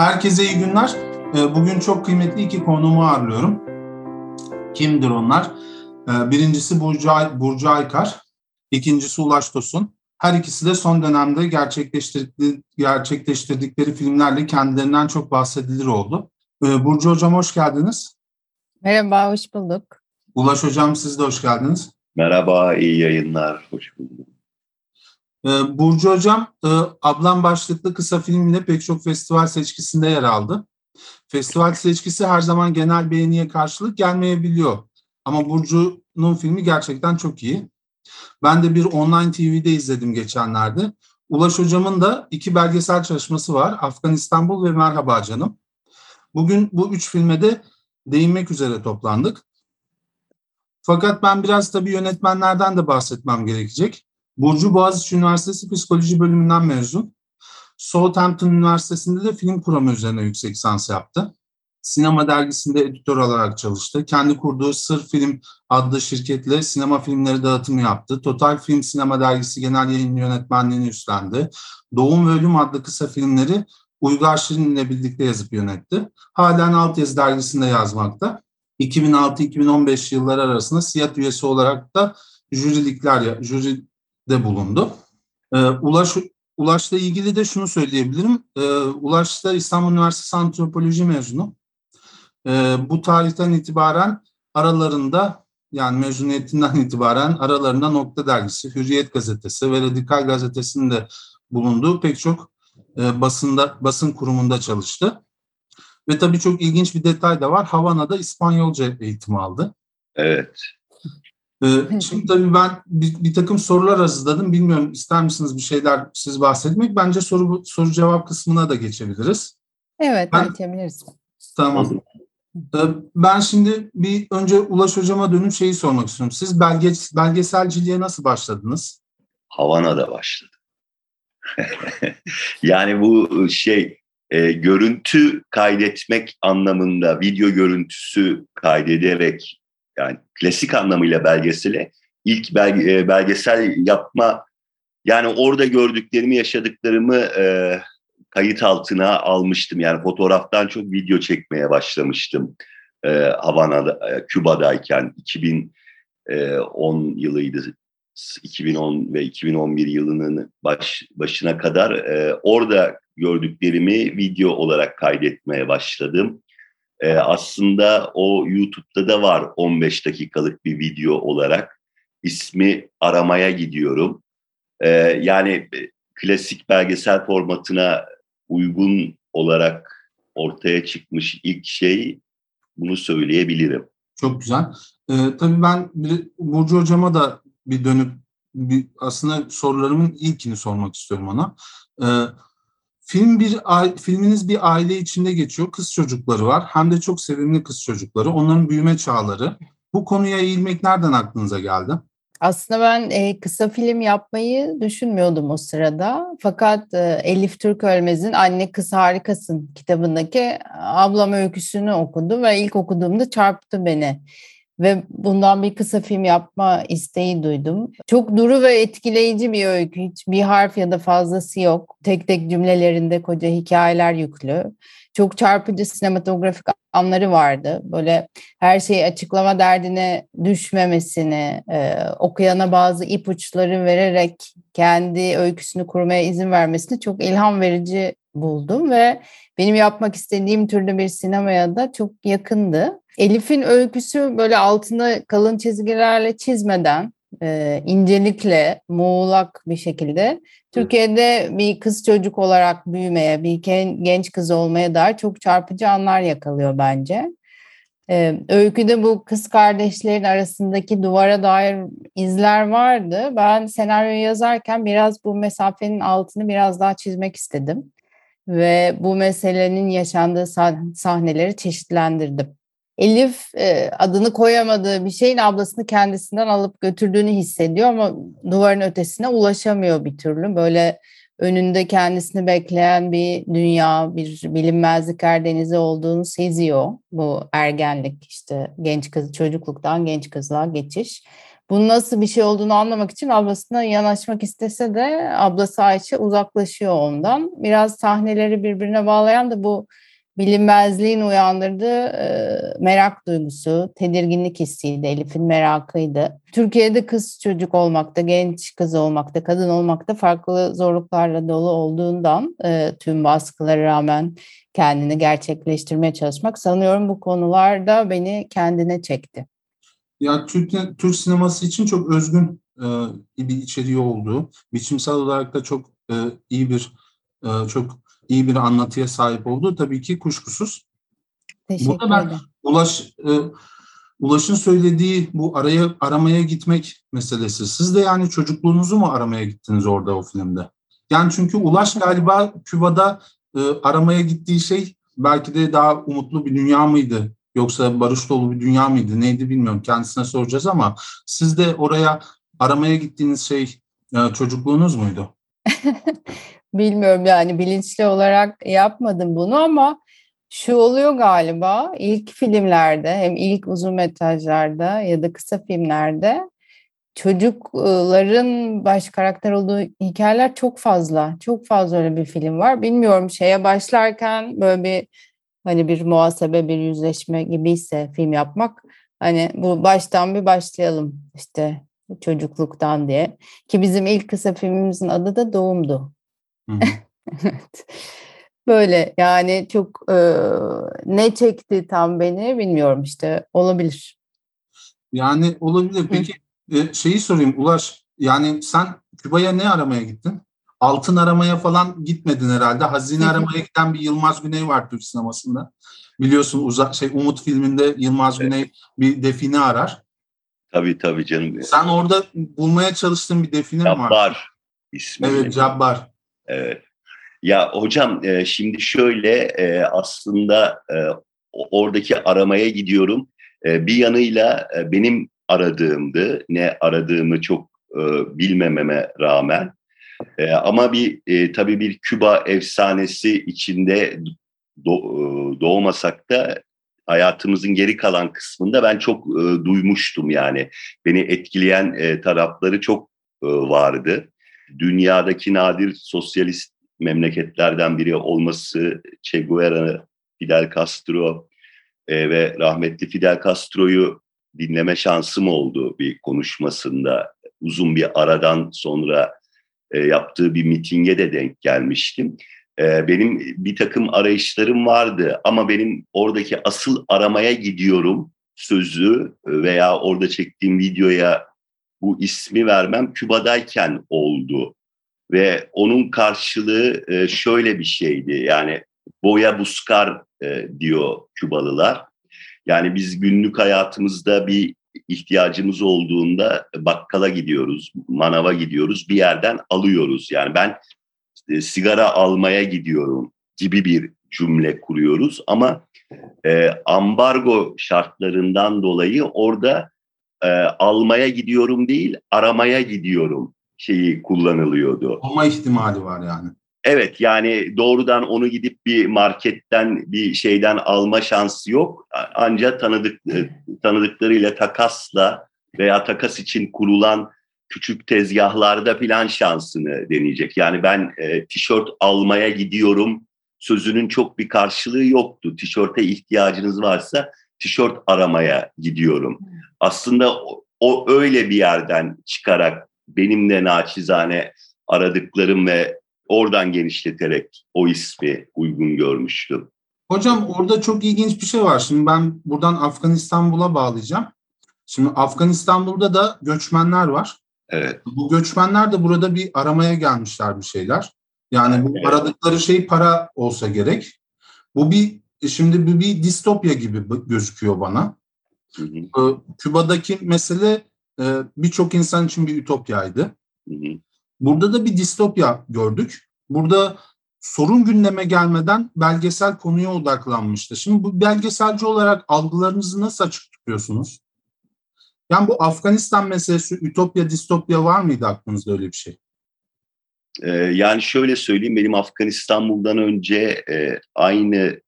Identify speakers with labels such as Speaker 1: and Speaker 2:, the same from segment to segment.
Speaker 1: Herkese iyi günler. Ee, bugün çok kıymetli iki konuğumu ağırlıyorum. Kimdir onlar? Ee, birincisi Burcu, Ay Burcu Aykar, ikincisi Ulaş Tosun. Her ikisi de son dönemde gerçekleştirdikleri, gerçekleştirdikleri filmlerle kendilerinden çok bahsedilir oldu. Ee, Burcu Hocam hoş geldiniz.
Speaker 2: Merhaba, hoş bulduk.
Speaker 1: Ulaş Hocam siz de hoş geldiniz.
Speaker 3: Merhaba, iyi yayınlar. Hoş bulduk.
Speaker 1: Ee, Burcu Hocam, e, Ablam başlıklı kısa filmle pek çok festival seçkisinde yer aldı. Festival seçkisi her zaman genel beğeniye karşılık gelmeyebiliyor. Ama Burcu'nun filmi gerçekten çok iyi. Ben de bir online TV'de izledim geçenlerde. Ulaş Hocam'ın da iki belgesel çalışması var. Afgan İstanbul ve Merhaba Canım. Bugün bu üç filme de değinmek üzere toplandık. Fakat ben biraz tabii yönetmenlerden de bahsetmem gerekecek. Burcu Boğaziçi Üniversitesi Psikoloji Bölümünden mezun. Southampton Üniversitesi'nde de film kuramı üzerine yüksek lisans yaptı. Sinema dergisinde editör olarak çalıştı. Kendi kurduğu Sır Film adlı şirketle sinema filmleri dağıtımı yaptı. Total Film Sinema Dergisi genel yayın yönetmenliğini üstlendi. Doğum ve Ölüm adlı kısa filmleri Uygar Şirin ile birlikte yazıp yönetti. Halen Altyazı dergisinde yazmakta. 2006-2015 yılları arasında SİAD üyesi olarak da jürilikler, jüride bulundu. Ee, Ulaş Ulaş'la ilgili de şunu söyleyebilirim. Ee, Ulaş da İstanbul Üniversitesi Antropoloji mezunu. Ee, bu tarihten itibaren aralarında yani mezuniyetinden itibaren aralarında Nokta Dergisi, Hürriyet Gazetesi ve Radikal Gazetesi'nin de bulunduğu pek çok e, basında basın kurumunda çalıştı. Ve tabii çok ilginç bir detay da var. Havana'da İspanyolca eğitimi aldı.
Speaker 3: Evet.
Speaker 1: Ee, şimdi tabii ben bir, bir takım sorular hazırladım. Bilmiyorum ister misiniz bir şeyler siz bahsetmek? Bence soru soru cevap kısmına da geçebiliriz.
Speaker 2: Evet,
Speaker 1: Ben-
Speaker 2: geçebiliriz.
Speaker 1: Tamam. Ee, Ben şimdi bir önce Ulaş Hocam'a dönüp şeyi sormak istiyorum. Siz belge, belgeselciliğe nasıl başladınız?
Speaker 3: Havana'da başladı. yani bu şey e, görüntü kaydetmek anlamında video görüntüsü kaydederek yani klasik anlamıyla belgesele ilk belge, e, belgesel yapma yani orada gördüklerimi yaşadıklarımı e, kayıt altına almıştım. Yani fotoğraftan çok video çekmeye başlamıştım. E, Havana'da, e, Küba'dayken 2010 yılıydı 2010 ve 2011 yılının baş, başına kadar e, orada gördüklerimi video olarak kaydetmeye başladım. E, aslında o YouTube'da da var 15 dakikalık bir video olarak. İsmi aramaya gidiyorum. E, yani klasik belgesel formatına uygun olarak ortaya çıkmış ilk şey bunu söyleyebilirim.
Speaker 1: Çok güzel. Ee, tabii ben Burcu Hocam'a da bir dönüp bir, aslında sorularımın ilkini sormak istiyorum ona. Ee, film bir filminiz bir aile içinde geçiyor. Kız çocukları var. Hem de çok sevimli kız çocukları. Onların büyüme çağları. Bu konuya eğilmek nereden aklınıza geldi?
Speaker 2: Aslında ben e, kısa film yapmayı düşünmüyordum o sırada. Fakat e, Elif Türk Ölmez'in Anne Kız Harikasın kitabındaki ablam öyküsünü okudum ve ilk okuduğumda çarptı beni. Ve bundan bir kısa film yapma isteği duydum. Çok duru ve etkileyici bir öykü. Hiç bir harf ya da fazlası yok. Tek tek cümlelerinde koca hikayeler yüklü. Çok çarpıcı sinematografik anları vardı. Böyle her şeyi açıklama derdine düşmemesini, e, okuyana bazı ipuçları vererek kendi öyküsünü kurmaya izin vermesini çok ilham verici buldum ve benim yapmak istediğim türlü bir sinemaya da çok yakındı. Elif'in öyküsü böyle altına kalın çizgilerle çizmeden, e, incelikle, muğlak bir şekilde Türkiye'de bir kız çocuk olarak büyümeye, bir gen- genç kız olmaya dair çok çarpıcı anlar yakalıyor bence. Ee, öyküde bu kız kardeşlerin arasındaki duvara dair izler vardı. Ben senaryoyu yazarken biraz bu mesafenin altını biraz daha çizmek istedim. Ve bu meselenin yaşandığı sah- sahneleri çeşitlendirdim. Elif e, adını koyamadığı bir şeyin ablasını kendisinden alıp götürdüğünü hissediyor ama duvarın ötesine ulaşamıyor bir türlü. Böyle önünde kendisini bekleyen bir dünya, bir bilinmezlik denizi olduğunu seziyor. Bu ergenlik işte genç kız çocukluktan genç kızlığa geçiş. bunun nasıl bir şey olduğunu anlamak için ablasına yanaşmak istese de ablası Ayşe uzaklaşıyor ondan. Biraz sahneleri birbirine bağlayan da bu bilinmezliğin uyandırdığı merak duygusu, tedirginlik hissiydi, Elif'in merakıydı. Türkiye'de kız çocuk olmakta, genç kız olmakta, kadın olmakta farklı zorluklarla dolu olduğundan tüm baskılara rağmen kendini gerçekleştirmeye çalışmak sanıyorum bu konularda beni kendine çekti.
Speaker 1: Ya Türk, Türk sineması için çok özgün bir içeriği olduğu, biçimsel olarak da çok iyi bir çok iyi bir anlatıya sahip olduğu tabii ki kuşkusuz.
Speaker 2: Teşekkür
Speaker 1: Burada ben. Ulaş e, Ulaş'ın söylediği bu araya aramaya gitmek meselesi. Siz de yani çocukluğunuzu mu aramaya gittiniz orada o filmde? Yani çünkü Ulaş galiba Küba'da e, aramaya gittiği şey belki de daha umutlu bir dünya mıydı? Yoksa barış dolu bir dünya mıydı? Neydi bilmiyorum. Kendisine soracağız ama siz de oraya aramaya gittiğiniz şey e, çocukluğunuz muydu?
Speaker 2: Bilmiyorum yani bilinçli olarak yapmadım bunu ama şu oluyor galiba ilk filmlerde hem ilk uzun metrajlarda ya da kısa filmlerde çocukların baş karakter olduğu hikayeler çok fazla. Çok fazla öyle bir film var. Bilmiyorum şeye başlarken böyle bir hani bir muhasebe bir yüzleşme gibiyse film yapmak hani bu baştan bir başlayalım işte çocukluktan diye. Ki bizim ilk kısa filmimizin adı da Doğum'du. Evet. Böyle yani çok e, ne çekti tam beni bilmiyorum işte olabilir.
Speaker 1: Yani olabilir. Peki e, şeyi sorayım Ulaş. Yani sen Küba'ya ne aramaya gittin? Altın aramaya falan gitmedin herhalde. Hazine aramaya giden bir Yılmaz Güney var Türk sinemasında. Biliyorsun uza, şey Umut filminde Yılmaz
Speaker 3: Evet.
Speaker 1: Güney bir define arar.
Speaker 3: Tabii tabii canım.
Speaker 1: Sen orada bulmaya çalıştığın bir define mi var?
Speaker 3: Cabbar ismi.
Speaker 1: Evet Cabbar.
Speaker 3: Evet. Ya hocam e, şimdi şöyle e, aslında e, oradaki aramaya gidiyorum. E, bir yanıyla e, benim aradığımdı. Ne aradığımı çok e, bilmememe rağmen. E, ama bir e, tabii bir Küba efsanesi içinde do- e, doğmasak da hayatımızın geri kalan kısmında ben çok e, duymuştum yani. Beni etkileyen e, tarafları çok e, vardı. Dünyadaki nadir sosyalist memleketlerden biri olması Che Guevara, Fidel Castro e, ve rahmetli Fidel Castro'yu dinleme şansım oldu bir konuşmasında. Uzun bir aradan sonra e, yaptığı bir mitinge de denk gelmiştim. E, benim bir takım arayışlarım vardı ama benim oradaki asıl aramaya gidiyorum sözü veya orada çektiğim videoya bu ismi vermem Küba'dayken oldu. Ve onun karşılığı e, şöyle bir şeydi. Yani boya buskar e, diyor Kübalılar. Yani biz günlük hayatımızda bir ihtiyacımız olduğunda bakkala gidiyoruz, manava gidiyoruz, bir yerden alıyoruz. Yani ben e, sigara almaya gidiyorum gibi bir cümle kuruyoruz ama ambargo şartlarından dolayı orada e, almaya gidiyorum değil, aramaya gidiyorum şeyi kullanılıyordu.
Speaker 1: Olma ihtimali var yani.
Speaker 3: Evet yani doğrudan onu gidip bir marketten bir şeyden alma şansı yok. Ancak tanıdık e, tanıdıklarıyla takasla veya takas için kurulan küçük tezgahlarda filan şansını deneyecek. Yani ben e, tişört almaya gidiyorum sözünün çok bir karşılığı yoktu. Tişörte ihtiyacınız varsa tişört aramaya gidiyorum. Aslında o, o öyle bir yerden çıkarak benim de naçizane aradıklarım ve oradan genişleterek o ismi uygun görmüştüm.
Speaker 1: Hocam orada çok ilginç bir şey var. Şimdi ben buradan Afganistanbul'a bağlayacağım. Şimdi Afganistanbul'da da göçmenler var.
Speaker 3: Evet,
Speaker 1: Bu göçmenler de burada bir aramaya gelmişler bir şeyler. Yani bu
Speaker 3: Evet.
Speaker 1: aradıkları şey para olsa gerek. Bu bir şimdi bu bir distopya gibi gözüküyor bana.
Speaker 3: Hı hı,
Speaker 1: Ee, Küba'daki mesele e, birçok insan için bir ütopyaydı.
Speaker 3: hı hı.
Speaker 1: Burada da bir distopya gördük. Burada sorun gündeme gelmeden belgesel konuya odaklanmıştı. Şimdi bu belgeselci olarak algılarınızı nasıl açık tutuyorsunuz? Yani bu Afganistan meselesi, ütopya, distopya var mıydı aklınızda öyle bir şey?
Speaker 3: Ee, yani şöyle söyleyeyim, benim Afganistan'dan önce e, aynı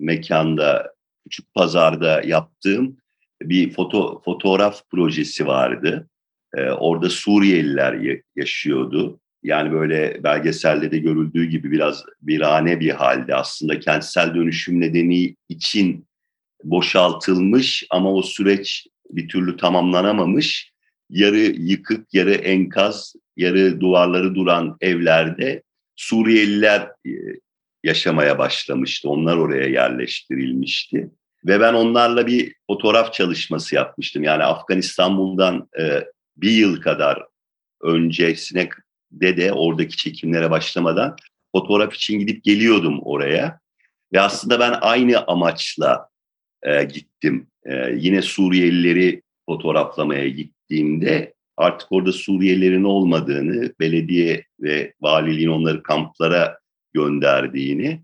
Speaker 3: mekanda, küçük pazarda yaptığım bir foto fotoğraf projesi vardı. E, orada Suriyeliler yaşıyordu. Yani böyle belgeselde de görüldüğü gibi biraz virane bir halde aslında kentsel dönüşüm nedeni için boşaltılmış ama o süreç bir türlü tamamlanamamış. Yarı yıkık, yarı enkaz, yarı duvarları duran evlerde Suriyeliler e, yaşamaya başlamıştı. Onlar oraya yerleştirilmişti. Ve ben onlarla bir fotoğraf çalışması yapmıştım. Yani Afganistan'dan e, bir yıl kadar öncesine de de oradaki çekimlere başlamadan fotoğraf için gidip geliyordum oraya. Ve aslında ben aynı amaçla e, gittim. E, yine Suriyelileri fotoğraflamaya gittiğimde artık orada Suriyelilerin olmadığını, belediye ve valiliğin onları kamplara gönderdiğini,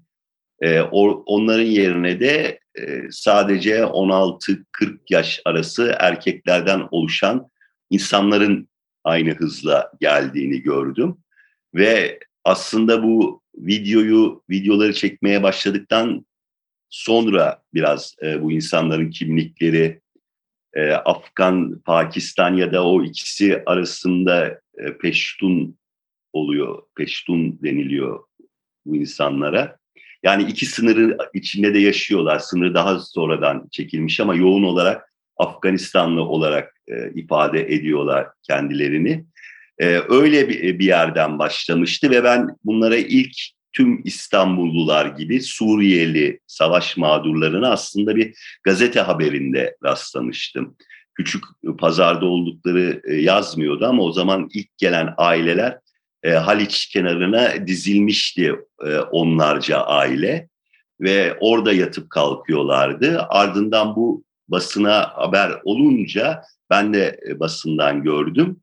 Speaker 3: e, or, onların yerine de sadece 16-40 yaş arası erkeklerden oluşan insanların aynı hızla geldiğini gördüm. Ve aslında bu videoyu, videoları çekmeye başladıktan sonra biraz e, bu insanların kimlikleri, e, Afgan, Pakistan ya da o ikisi arasında e, Peştun oluyor, Peştun deniliyor bu insanlara. Yani iki sınırı içinde de yaşıyorlar. Sınır daha sonradan çekilmiş ama yoğun olarak Afganistanlı olarak e, ifade ediyorlar kendilerini. E, öyle bir, bir yerden başlamıştı ve ben bunlara ilk tüm İstanbullular gibi Suriyeli savaş mağdurlarına aslında bir gazete haberinde rastlamıştım. Küçük pazarda oldukları e, yazmıyordu ama o zaman ilk gelen aileler e, Haliç kenarına dizilmişti e, onlarca aile ve orada yatıp kalkıyorlardı. Ardından bu basına haber olunca ben de e, basından gördüm.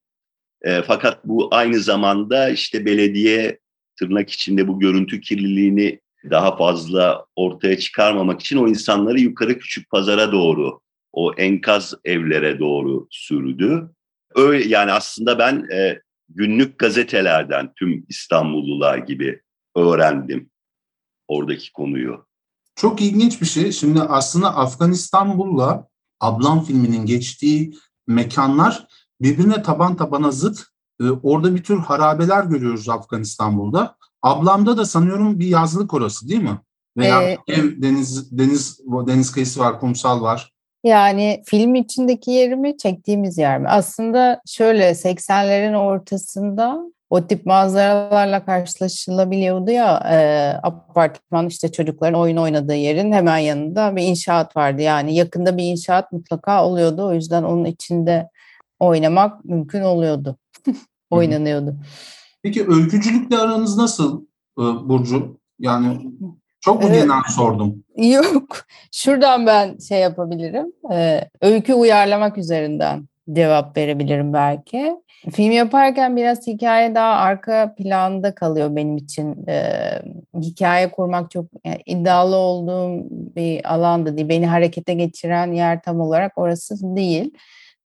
Speaker 3: E, fakat bu aynı zamanda işte belediye tırnak içinde bu görüntü kirliliğini daha fazla ortaya çıkarmamak için o insanları yukarı küçük pazara doğru, o enkaz evlere doğru sürdü. Öyle yani aslında ben e, günlük gazetelerden tüm İstanbullular gibi öğrendim oradaki konuyu.
Speaker 1: Çok ilginç bir şey. Şimdi aslında Afganistanbul'la Ablam filminin geçtiği mekanlar birbirine taban tabana zıt. Ee, orada bir tür harabeler görüyoruz Afganistanbul'da. Ablam'da da sanıyorum bir yazlık orası değil mi? Veya ee, ev, deniz, deniz, deniz kıyısı var, kumsal var.
Speaker 2: Yani film içindeki yer mi, çektiğimiz yer mi? Aslında şöyle 80'lerin ortasında o tip manzaralarla karşılaşılabiliyordu ya e, apartman işte çocukların oyun oynadığı yerin hemen yanında bir inşaat vardı. Yani yakında bir inşaat mutlaka oluyordu. O yüzden onun içinde oynamak mümkün oluyordu. Oynanıyordu.
Speaker 1: Peki öykücülükle aranız nasıl e, Burcu? Yani çok mu genel sordum?
Speaker 2: Yok. Şuradan ben şey yapabilirim. Ee, öykü uyarlamak üzerinden cevap verebilirim belki. Film yaparken biraz hikaye daha arka planda kalıyor benim için. Ee, hikaye kurmak çok yani iddialı olduğum bir alanda değil. Beni harekete geçiren yer tam olarak orası değil.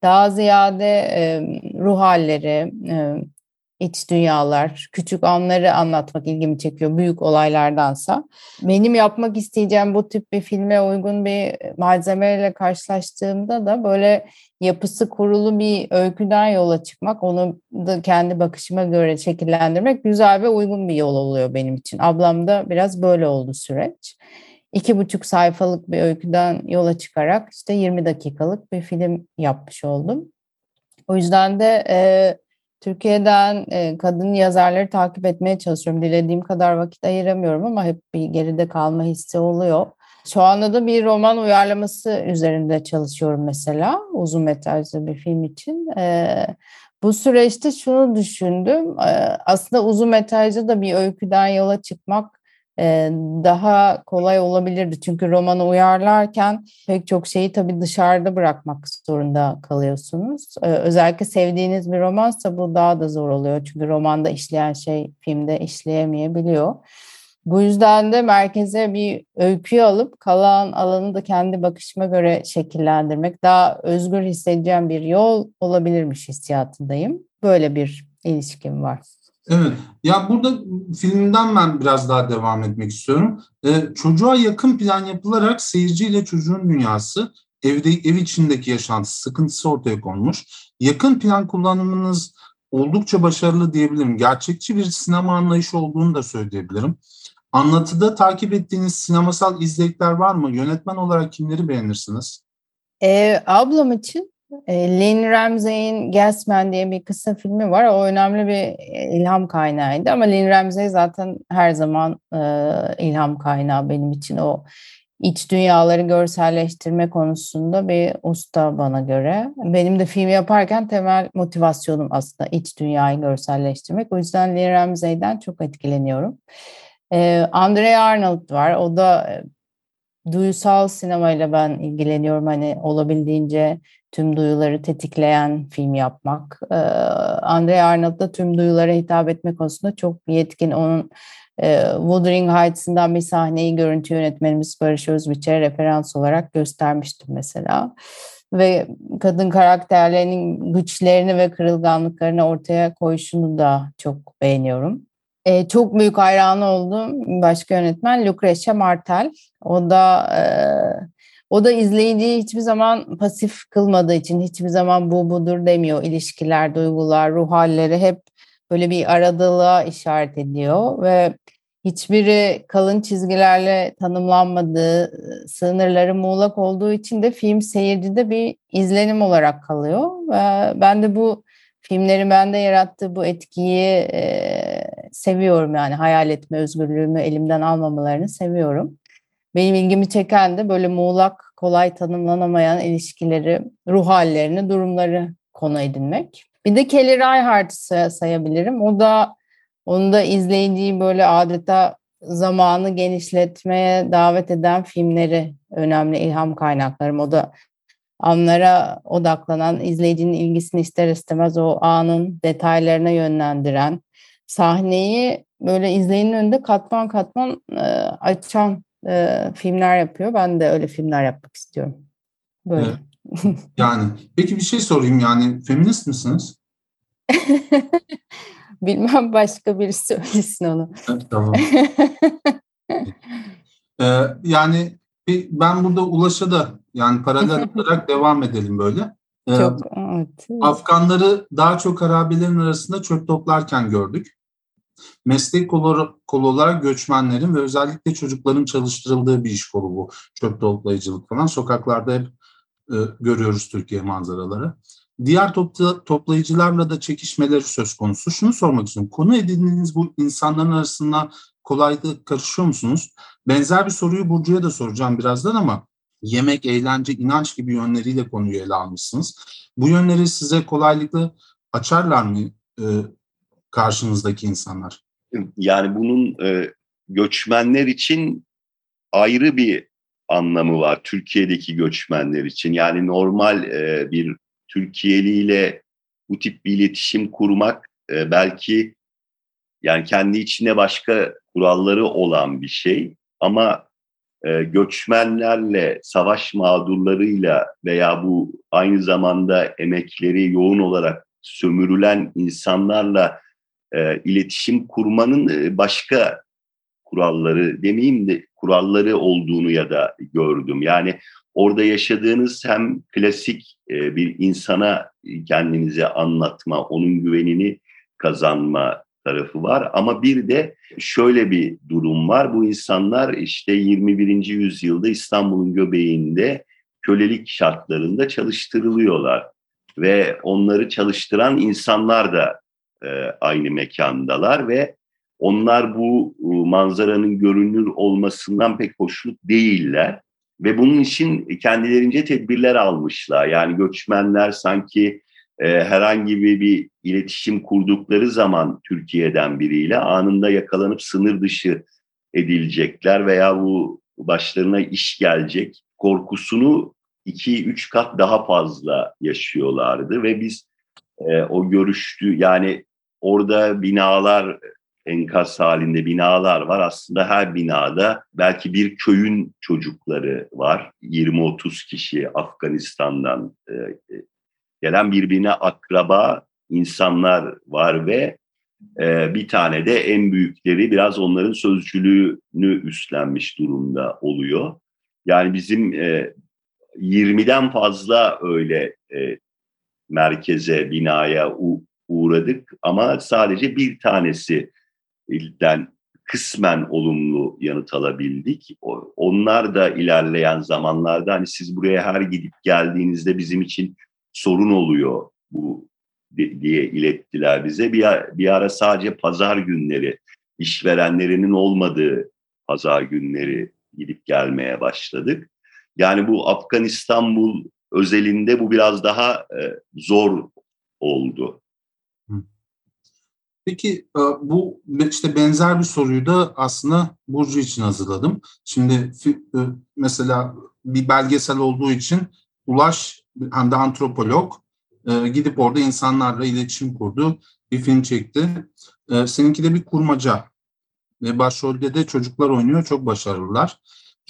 Speaker 2: Daha ziyade e, ruh halleri, e, iç dünyalar, küçük anları anlatmak ilgimi çekiyor büyük olaylardansa. Benim yapmak isteyeceğim bu tip bir filme uygun bir malzemeyle karşılaştığımda da böyle yapısı kurulu bir öyküden yola çıkmak, onu da kendi bakışıma göre şekillendirmek güzel ve uygun bir yol oluyor benim için. Ablamda biraz böyle oldu süreç. İki buçuk sayfalık bir öyküden yola çıkarak işte 20 dakikalık bir film yapmış oldum. O yüzden de e, Türkiye'den e, kadın yazarları takip etmeye çalışıyorum. Dilediğim kadar vakit ayıramıyorum ama hep bir geride kalma hissi oluyor. Şu anda da bir roman uyarlaması üzerinde çalışıyorum mesela uzun metrajlı bir film için. E, bu süreçte şunu düşündüm. E, aslında uzun metrajlı da bir öyküden yola çıkmak daha kolay olabilirdi. Çünkü romanı uyarlarken pek çok şeyi tabii dışarıda bırakmak zorunda kalıyorsunuz. Özellikle sevdiğiniz bir romansa bu daha da zor oluyor. Çünkü romanda işleyen şey filmde işleyemeyebiliyor. Bu yüzden de merkeze bir öyküyü alıp kalan alanı da kendi bakışıma göre şekillendirmek daha özgür hissedeceğim bir yol olabilirmiş hissiyatındayım. Böyle bir ilişkim var.
Speaker 1: Evet. Ya burada filmden ben biraz daha devam etmek istiyorum. Ee, çocuğa yakın plan yapılarak seyirciyle çocuğun dünyası, evde ev içindeki yaşantısı, sıkıntısı ortaya konmuş. Yakın plan kullanımınız oldukça başarılı diyebilirim. Gerçekçi bir sinema anlayışı olduğunu da söyleyebilirim. Anlatıda takip ettiğiniz sinemasal izlekler var mı? Yönetmen olarak kimleri beğenirsiniz?
Speaker 2: Ee, ablam için Lynn Ramsey'in Gasman diye bir kısa filmi var. O önemli bir e, ilham kaynağıydı ama Lynn Ramsey zaten her zaman e, ilham kaynağı benim için. O iç dünyaları görselleştirme konusunda bir usta bana göre. Benim de film yaparken temel motivasyonum aslında iç dünyayı görselleştirmek. O yüzden Lynn Ramsey'den çok etkileniyorum. Ee, Andrea Arnold var. O da duysal sinemayla ben ilgileniyorum. Hani olabildiğince tüm duyuları tetikleyen film yapmak. Ee, Andrea Arnold da tüm duyulara hitap etme konusunda çok yetkin. Onun e, Wuthering Heights'ından bir sahneyi görüntü yönetmenimiz Barış Özbiç'e referans olarak göstermiştim mesela. Ve kadın karakterlerinin güçlerini ve kırılganlıklarını ortaya koyuşunu da çok beğeniyorum. E, çok büyük hayranı olduğum başka yönetmen Lucrecia Martel. O da e, o da izleyiciyi hiçbir zaman pasif kılmadığı için hiçbir zaman bu budur demiyor. İlişkiler, duygular, ruh halleri hep böyle bir aradılığa işaret ediyor ve hiçbiri kalın çizgilerle tanımlanmadığı, sınırları muğlak olduğu için de film seyircide bir izlenim olarak kalıyor. Ben de bu filmlerin bende yarattığı bu etkiyi e, seviyorum yani hayal etme özgürlüğümü elimden almamalarını seviyorum. Benim ilgimi çeken de böyle muğlak, kolay tanımlanamayan ilişkileri, ruh hallerini, durumları konu edinmek. Bir de Kelly Reichardt'ı sayabilirim. O da onu da izleyiciyi böyle adeta zamanı genişletmeye davet eden filmleri önemli ilham kaynaklarım. O da anlara odaklanan, izleyicinin ilgisini ister istemez o anın detaylarına yönlendiren, sahneyi böyle izleyenin önünde katman katman e, açan e, filmler yapıyor. Ben de öyle filmler yapmak istiyorum. Böyle.
Speaker 1: Evet. yani peki bir şey sorayım yani feminist misiniz?
Speaker 2: Bilmem başka biri söylesin onu.
Speaker 1: Evet, tamam. ee, yani ben burada Ulaş'a da yani paralel olarak devam edelim böyle.
Speaker 2: Ee, çok, evet.
Speaker 1: Afganları daha çok harabelerin arasında çöp toplarken gördük. Meslek kolu olarak göçmenlerin ve özellikle çocukların çalıştırıldığı bir iş kolu bu. Çöp toplayıcılık falan. Sokaklarda hep e, görüyoruz Türkiye manzaraları. Diğer topla, toplayıcılarla da çekişmeleri söz konusu. Şunu sormak istiyorum. Konu edindiğiniz bu insanların arasında kolaylıkla karışıyor musunuz? Benzer bir soruyu Burcu'ya da soracağım birazdan ama yemek, eğlence, inanç gibi yönleriyle konuyu ele almışsınız. Bu yönleri size kolaylıkla açarlar mı e, karşınızdaki insanlar?
Speaker 3: Yani bunun e, göçmenler için ayrı bir anlamı var. Türkiye'deki göçmenler için. Yani normal e, bir Türkiye'li ile bu tip bir iletişim kurmak e, belki yani kendi içine başka kuralları olan bir şey ama e, göçmenlerle, savaş mağdurlarıyla veya bu aynı zamanda emekleri yoğun olarak sömürülen insanlarla e, iletişim kurmanın e, başka kuralları demeyeyim de kuralları olduğunu ya da gördüm. Yani orada yaşadığınız hem klasik e, bir insana kendinize anlatma, onun güvenini kazanma tarafı var. Ama bir de şöyle bir durum var. Bu insanlar işte 21. yüzyılda İstanbul'un göbeğinde kölelik şartlarında çalıştırılıyorlar. Ve onları çalıştıran insanlar da e, aynı mekandalar ve onlar bu e, manzaranın görünür olmasından pek hoşnut değiller ve bunun için kendilerince tedbirler almışlar. Yani göçmenler sanki e, herhangi bir, bir iletişim kurdukları zaman Türkiye'den biriyle anında yakalanıp sınır dışı edilecekler veya bu başlarına iş gelecek korkusunu iki üç kat daha fazla yaşıyorlardı ve biz e, o görüştü yani orada binalar enkaz halinde binalar var. Aslında her binada belki bir köyün çocukları var. 20-30 kişi Afganistan'dan e, e, gelen birbirine akraba insanlar var ve e, bir tane de en büyükleri biraz onların sözcülüğünü üstlenmiş durumda oluyor. Yani bizim 20'den fazla öyle merkeze, binaya uğradık ama sadece bir tanesi ilden kısmen olumlu yanıt alabildik. Onlar da ilerleyen zamanlarda hani siz buraya her gidip geldiğinizde bizim için sorun oluyor bu diye ilettiler bize. Bir, bir ara sadece pazar günleri işverenlerinin olmadığı pazar günleri gidip gelmeye başladık. Yani bu Afganistan özelinde bu biraz daha e, zor oldu.
Speaker 1: Peki e, bu işte benzer bir soruyu da aslında Burcu için hazırladım. Şimdi e, mesela bir belgesel olduğu için Ulaş hem de antropolog e, gidip orada insanlarla iletişim kurdu. Bir film çekti. Seninki de bir kurmaca. Ve başrolde de çocuklar oynuyor. Çok başarılılar.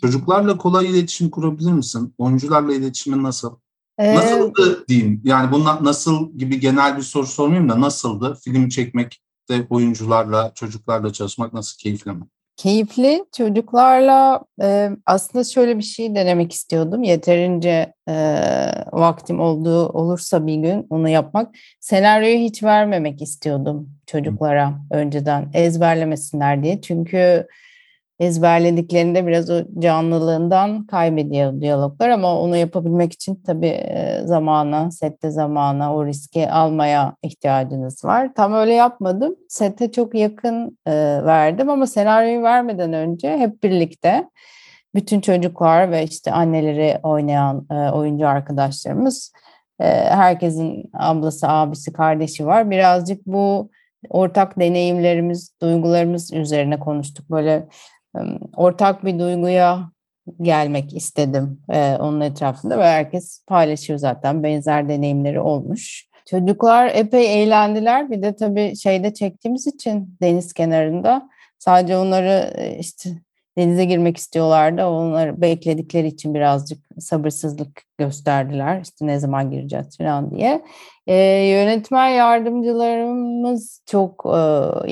Speaker 1: Çocuklarla kolay iletişim kurabilir misin? Oyuncularla iletişimin nasıl? Ee, nasıldı diyeyim. Yani bunlar nasıl gibi genel bir soru sormayayım da nasıldı? Film çekmek de oyuncularla, çocuklarla çalışmak nasıl keyifli mi?
Speaker 2: Keyifli. Çocuklarla e, aslında şöyle bir şey denemek istiyordum. Yeterince e, vaktim olduğu olursa bir gün onu yapmak. Senaryoyu hiç vermemek istiyordum çocuklara önceden ezberlemesinler diye. Çünkü ezberlediklerinde biraz o canlılığından kaybediyor diyaloglar ama onu yapabilmek için tabii zamana, sette zamana, o riski almaya ihtiyacınız var. Tam öyle yapmadım. Sette çok yakın verdim ama senaryoyu vermeden önce hep birlikte bütün çocuklar ve işte anneleri oynayan oyuncu arkadaşlarımız herkesin ablası, abisi, kardeşi var. Birazcık bu ortak deneyimlerimiz, duygularımız üzerine konuştuk. Böyle ortak bir duyguya gelmek istedim e, onun etrafında ve herkes paylaşıyor zaten benzer deneyimleri olmuş. Çocuklar epey eğlendiler. Bir de tabii şeyde çektiğimiz için deniz kenarında sadece onları işte denize girmek istiyorlardı. Onları bekledikleri için birazcık sabırsızlık gösterdiler. İşte ne zaman gireceğiz falan diye. E, yönetmen yardımcılarımız çok e,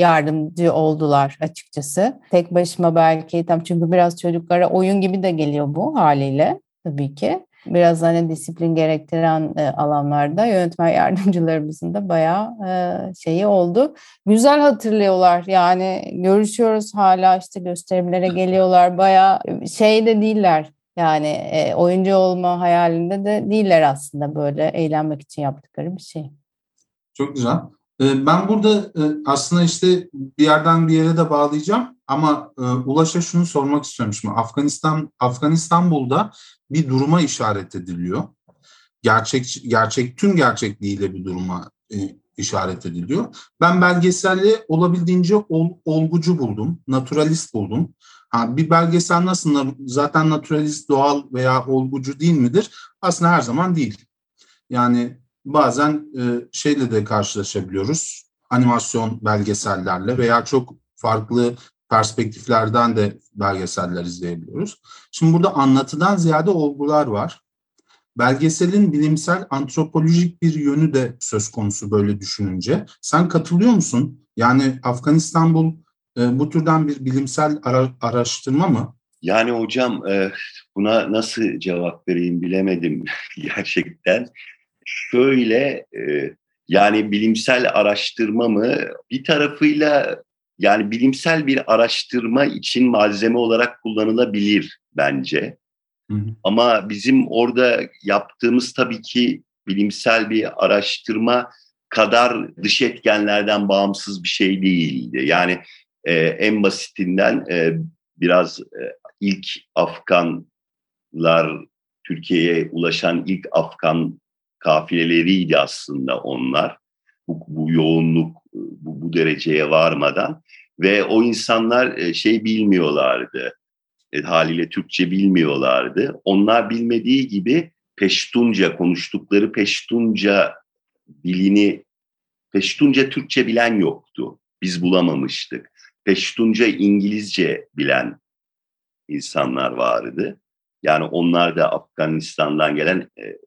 Speaker 2: yardımcı oldular açıkçası. Tek başıma belki tam çünkü biraz çocuklara oyun gibi de geliyor bu haliyle tabii ki. Biraz hani disiplin gerektiren e, alanlarda yönetmen yardımcılarımızın da bayağı e, şeyi oldu. Güzel hatırlıyorlar yani görüşüyoruz hala işte gösterimlere geliyorlar bayağı şey de değiller yani e, oyuncu olma hayalinde de değiller aslında böyle eğlenmek için yaptıkları bir şey.
Speaker 1: Çok güzel. E, ben burada e, aslında işte bir yerden bir yere de bağlayacağım ama e, Ulaş'a şunu sormak istiyorum şimdi. Afganistan, Afganistanbul'da bir duruma işaret ediliyor. Gerçek, gerçek tüm gerçekliğiyle bir duruma işaret ediliyor. Ben belgeselde olabildiğince ol, olgucu buldum, naturalist buldum. Ha, bir belgesel nasıl zaten naturalist, doğal veya olgucu değil midir? Aslında her zaman değil. Yani bazen e, şeyle de karşılaşabiliyoruz. Animasyon belgesellerle veya çok farklı perspektiflerden de belgeseller izleyebiliyoruz. Şimdi burada anlatıdan ziyade olgular var. Belgeselin bilimsel antropolojik bir yönü de söz konusu böyle düşününce. Sen katılıyor musun? Yani Afganistan bu e, bu türden bir bilimsel ara, araştırma mı?
Speaker 3: Yani hocam e, buna nasıl cevap vereyim bilemedim gerçekten. Şöyle e, yani bilimsel araştırma mı? Bir tarafıyla yani bilimsel bir araştırma için malzeme olarak kullanılabilir bence. Hı hı. Ama bizim orada yaptığımız tabii ki bilimsel bir araştırma kadar dış etkenlerden bağımsız bir şey değildi. Yani e, en basitinden e, biraz e, ilk Afganlar Türkiye'ye ulaşan ilk Afgan kafileleriydi aslında onlar. Bu, bu yoğunluk bu, bu dereceye varmadan ve o insanlar e, şey bilmiyorlardı. E, haliyle Türkçe bilmiyorlardı. Onlar bilmediği gibi Peştunca konuştukları Peştunca dilini Peştunca Türkçe bilen yoktu. Biz bulamamıştık. Peştunca İngilizce bilen insanlar vardı. Yani onlar da Afganistan'dan gelen e,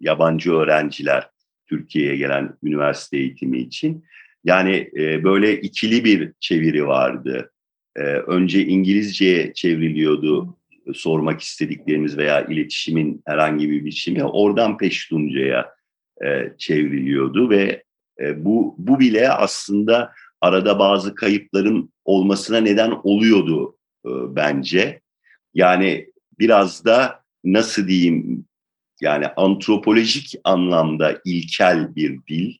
Speaker 3: yabancı öğrenciler Türkiye'ye gelen üniversite eğitimi için. Yani e, böyle ikili bir çeviri vardı. E, önce İngilizceye çevriliyordu sormak istediklerimiz veya iletişimin herhangi bir biçimi. Oradan Peştunca'ya e, çevriliyordu ve e, bu bu bile aslında arada bazı kayıpların olmasına neden oluyordu e, bence. Yani biraz da nasıl diyeyim yani antropolojik anlamda ilkel bir dil.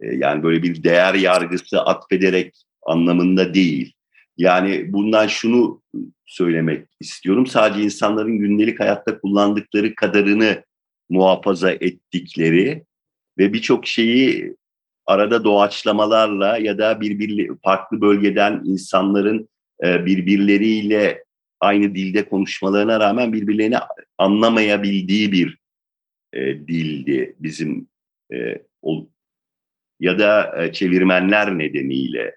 Speaker 3: E, yani böyle bir değer yargısı atfederek anlamında değil. Yani bundan şunu söylemek istiyorum. Sadece insanların gündelik hayatta kullandıkları kadarını muhafaza ettikleri ve birçok şeyi arada doğaçlamalarla ya da birbir farklı bölgeden insanların e, birbirleriyle aynı dilde konuşmalarına rağmen birbirlerini anlamayabildiği bir e, dildi bizim e, o, ya da e, çevirmenler nedeniyle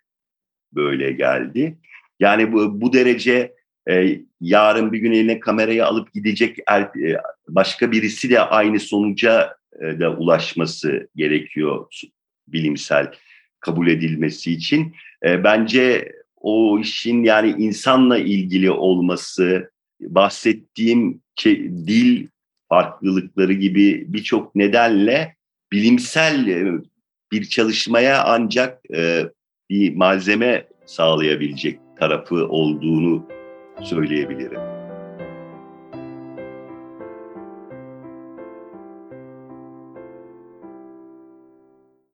Speaker 3: böyle geldi. Yani bu, bu derece e, yarın bir gün eline kamerayı alıp gidecek er, e, başka birisi de aynı sonuca e, da ulaşması gerekiyor bilimsel kabul edilmesi için. E, bence o işin yani insanla ilgili olması, bahsettiğim dil farklılıkları gibi birçok nedenle bilimsel e, bir çalışmaya ancak e, bir malzeme sağlayabilecek tarafı olduğunu söyleyebilirim.